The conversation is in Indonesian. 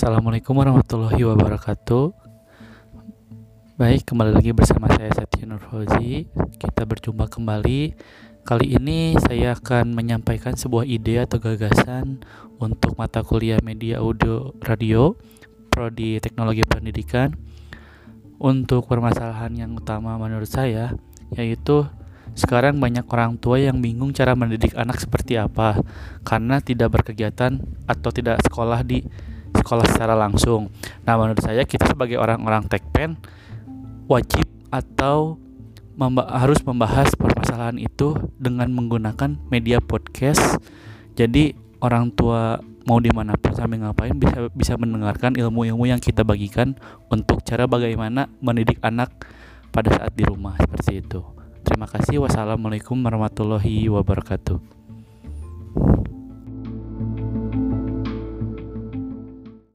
Assalamualaikum warahmatullahi wabarakatuh. Baik, kembali lagi bersama saya Satya Nur Fauzi. Kita berjumpa kembali. Kali ini saya akan menyampaikan sebuah ide atau gagasan untuk mata kuliah media audio radio prodi teknologi pendidikan untuk permasalahan yang utama menurut saya yaitu sekarang banyak orang tua yang bingung cara mendidik anak seperti apa karena tidak berkegiatan atau tidak sekolah di sekolah secara langsung. Nah, menurut saya kita sebagai orang-orang tekpen wajib atau memba harus membahas permasalahan itu dengan menggunakan media podcast. Jadi orang tua mau di mana pun sambil ngapain bisa bisa mendengarkan ilmu-ilmu yang kita bagikan untuk cara bagaimana mendidik anak pada saat di rumah seperti itu. Terima kasih. Wassalamualaikum warahmatullahi wabarakatuh.